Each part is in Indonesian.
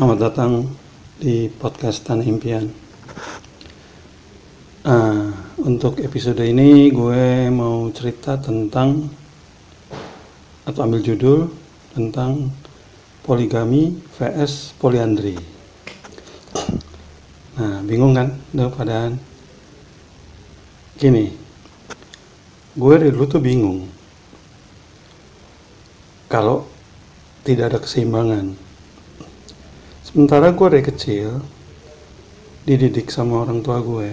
Selamat datang di podcast Tanah Impian. Uh, untuk episode ini gue mau cerita tentang atau ambil judul tentang poligami vs poliandri. Nah, bingung kan? Udah padahal gini. Gue dari dulu tuh bingung. Kalau tidak ada keseimbangan Sementara gue dari kecil dididik sama orang tua gue,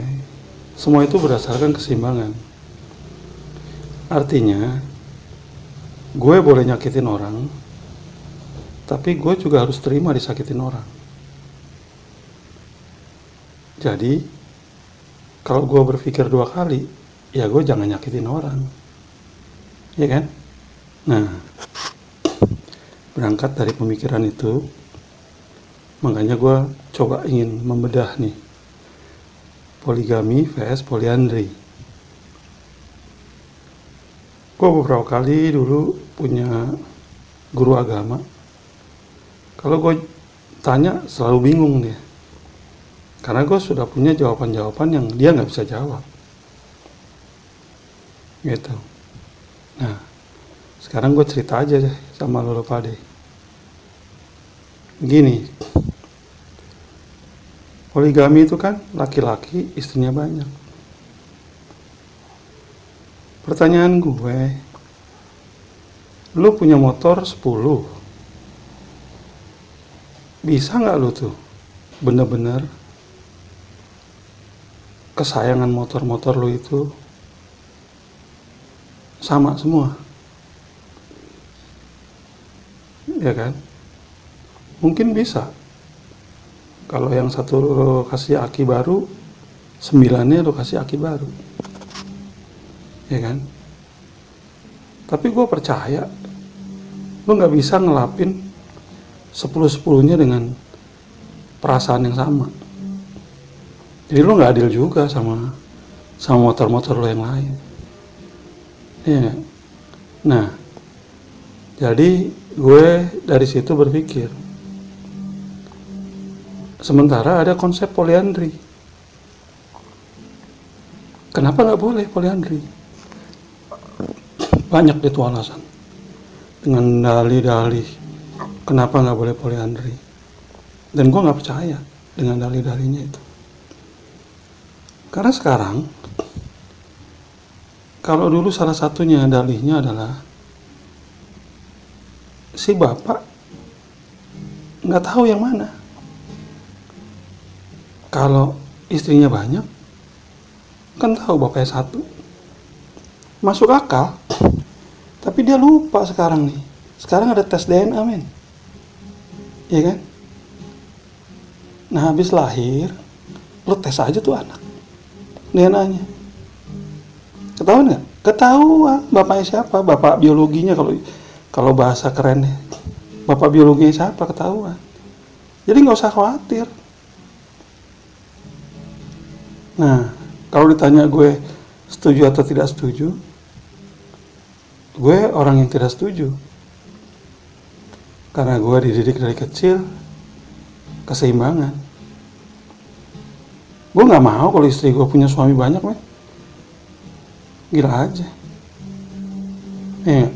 semua itu berdasarkan keseimbangan. Artinya, gue boleh nyakitin orang, tapi gue juga harus terima disakitin orang. Jadi, kalau gue berpikir dua kali, ya gue jangan nyakitin orang. Ya kan? Nah, berangkat dari pemikiran itu, makanya gue coba ingin membedah nih. Poligami vs poliandri. Gue beberapa kali dulu punya guru agama. Kalau gue tanya selalu bingung dia. Karena gue sudah punya jawaban-jawaban yang dia nggak bisa jawab. Gitu. Nah sekarang gue cerita aja deh sama lo pade. Gini Poligami itu kan laki-laki istrinya banyak. Pertanyaan gue, lu punya motor 10, bisa nggak lu tuh bener-bener kesayangan motor-motor lu itu sama semua? Ya kan? Mungkin bisa. Kalau yang satu kasih aki baru, sembilannya lo kasih aki baru. Ya kan? Tapi gue percaya, lo nggak bisa ngelapin sepuluh-sepuluhnya dengan perasaan yang sama. Jadi lo nggak adil juga sama sama motor-motor lo yang lain. Iya Nah, jadi gue dari situ berpikir, Sementara ada konsep poliandri. Kenapa nggak boleh poliandri? Banyak itu alasan. Dengan dalih-dalih, kenapa nggak boleh poliandri? Dan gue nggak percaya dengan dalih-dalihnya itu. Karena sekarang, kalau dulu salah satunya dalihnya adalah si bapak nggak tahu yang mana kalau istrinya banyak kan tahu bapaknya satu. Masuk akal. Tapi dia lupa sekarang nih. Sekarang ada tes DNA men. Iya kan? Nah habis lahir lo tes aja tuh anak DNA nya ketahuan nggak? Ketahuan bapaknya siapa? Bapak biologinya kalau kalau bahasa kerennya. Bapak biologinya siapa? Ketahuan. Jadi nggak usah khawatir Nah, kalau ditanya gue setuju atau tidak setuju, gue orang yang tidak setuju. Karena gue dididik dari kecil keseimbangan. Gue nggak mau kalau istri gue punya suami banyak, men. Gila aja. Iya.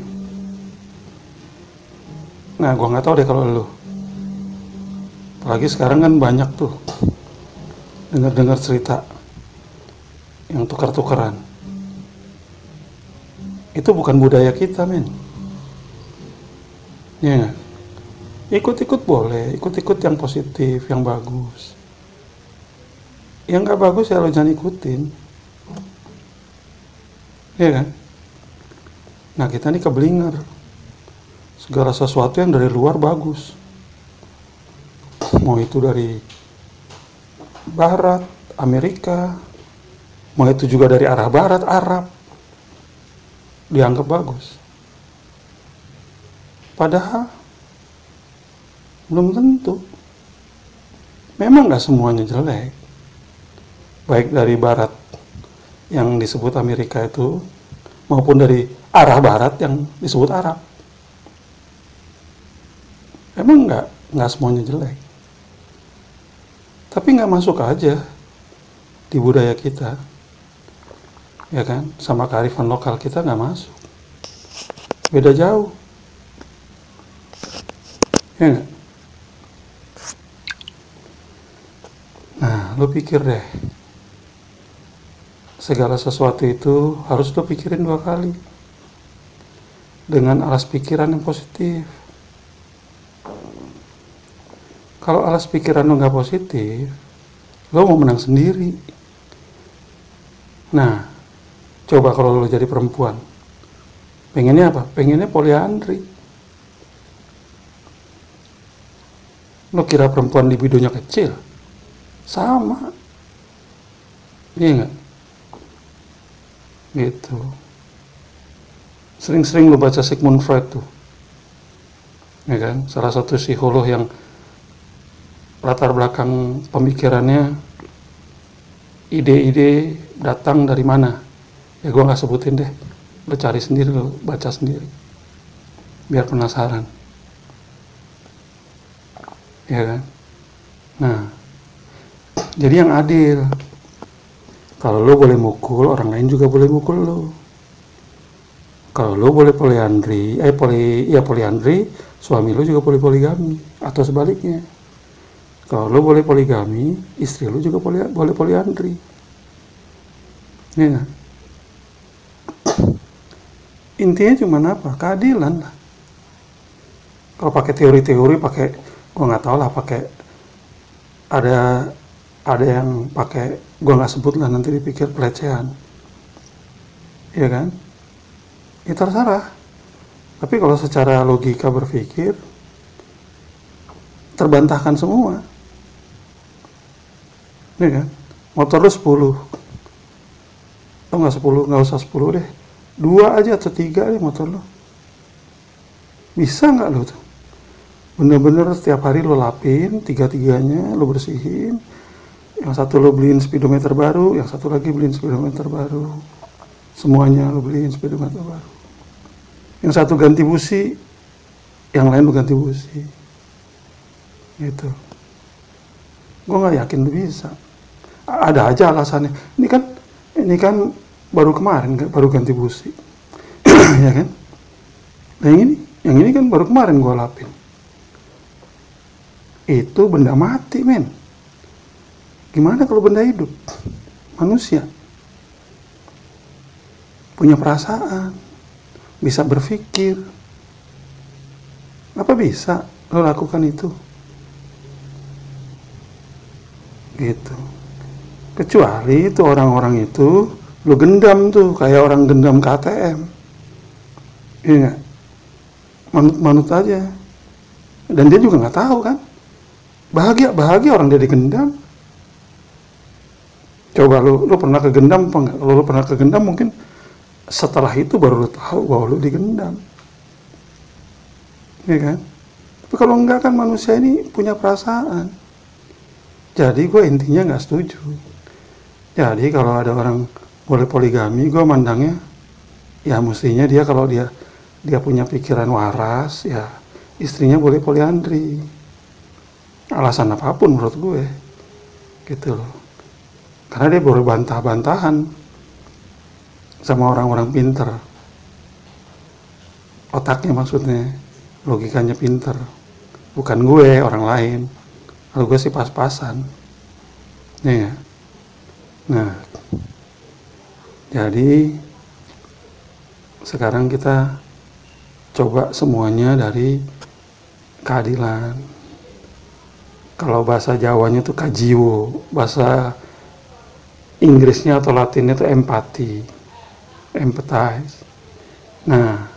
Nah, gue nggak tahu deh kalau lo. Apalagi sekarang kan banyak tuh dengar-dengar cerita yang tukar-tukaran. Itu bukan budaya kita, men. Ya, ikut-ikut boleh, ikut-ikut yang positif, yang bagus. Yang nggak bagus ya lo jangan ikutin. Ya kan? Nah kita ini keblinger. Segala sesuatu yang dari luar bagus. Mau itu dari Barat, Amerika, mau itu juga dari arah barat Arab. Dianggap bagus. Padahal belum tentu. Memang nggak semuanya jelek. Baik dari barat yang disebut Amerika itu maupun dari arah barat yang disebut Arab. Emang nggak nggak semuanya jelek. Tapi nggak masuk aja di budaya kita ya kan? Sama kearifan lokal kita nggak masuk. Beda jauh. Ya nggak? Nah lo pikir deh. Segala sesuatu itu harus lo pikirin dua kali. Dengan alas pikiran yang positif. Kalau alas pikiran lo nggak positif lo mau menang sendiri. Nah coba kalau lo jadi perempuan. Pengennya apa? Pengennya poliandri. Lo kira perempuan di bidonya kecil? Sama. Iya nggak? Gitu. Sering-sering lo baca Sigmund Freud tuh. Ya kan? Salah satu psikolog yang latar belakang pemikirannya ide-ide datang dari mana ya gue nggak sebutin deh. Lo cari sendiri lo baca sendiri. Biar penasaran. Ya kan? Nah jadi yang adil. Kalau lo boleh mukul orang lain juga boleh mukul lo kalau lo boleh poliandri eh poli ya poliandri suami lo juga boleh poligami atau sebaliknya. Kalau lo boleh poligami, istri lo juga boleh, boleh poliandri. Ya. Intinya cuma apa? Keadilan lah. Kalau pakai teori-teori, pakai gue nggak tahu lah, pakai ada ada yang pakai gue nggak sebut lah nanti dipikir pelecehan, ya kan? Ya terserah. Tapi kalau secara logika berpikir terbantahkan semua ya kan motor lu 10 lo nggak 10 nggak usah 10 deh. Dua aja atau tiga deh motor lo bisa nggak lo tuh? Bener-bener setiap hari lo lapin tiga-tiganya lo bersihin. Yang satu lo beliin speedometer baru yang satu lagi beliin speedometer baru. Semuanya lo beliin speedometer baru. Yang satu ganti busi yang lain lo ganti busi. Gitu. Gue nggak yakin lo bisa ada aja alasannya. Ini kan ini kan baru kemarin baru ganti busi. Ya kan? Nah yang ini yang ini kan baru kemarin gue lapin. Itu benda mati men. Gimana kalau benda hidup? Manusia. Punya perasaan. Bisa berpikir. Apa bisa lo lakukan itu? Gitu. Kecuali itu orang-orang itu lu gendam tuh kayak orang gendam KTM. Iya Manut-manut aja. Dan dia juga nggak tahu kan. Bahagia, bahagia orang dia digendam. Coba lu, lu pernah ke gendam enggak? Kalau lu pernah ke gendam mungkin setelah itu baru lu tahu bahwa lu digendam. Iya kan? Tapi kalau enggak kan manusia ini punya perasaan. Jadi gue intinya nggak setuju. Jadi kalau ada orang boleh poligami, gue mandangnya ya mestinya dia kalau dia dia punya pikiran waras, ya istrinya boleh poliandri. Alasan apa pun menurut gue, gitu loh. Karena dia boleh bantah-bantahan sama orang-orang pinter. Otaknya maksudnya, logikanya pinter. Bukan gue, orang lain. Kalau gue sih pas-pasan. Ya, ya. Nah, jadi sekarang kita coba semuanya dari keadilan. Kalau bahasa Jawanya itu kajiwo, bahasa Inggrisnya atau Latinnya itu empati, empathize. Nah,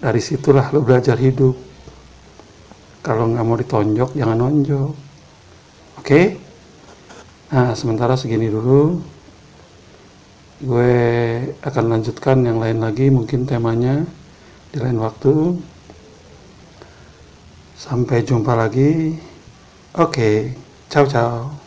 dari situlah lo belajar hidup. Kalau nggak mau ditonjok, jangan nonjok. Oke? Okay? Nah, sementara segini dulu. Gue akan lanjutkan yang lain lagi, mungkin temanya di lain waktu. Sampai jumpa lagi. Oke, okay. ciao ciao.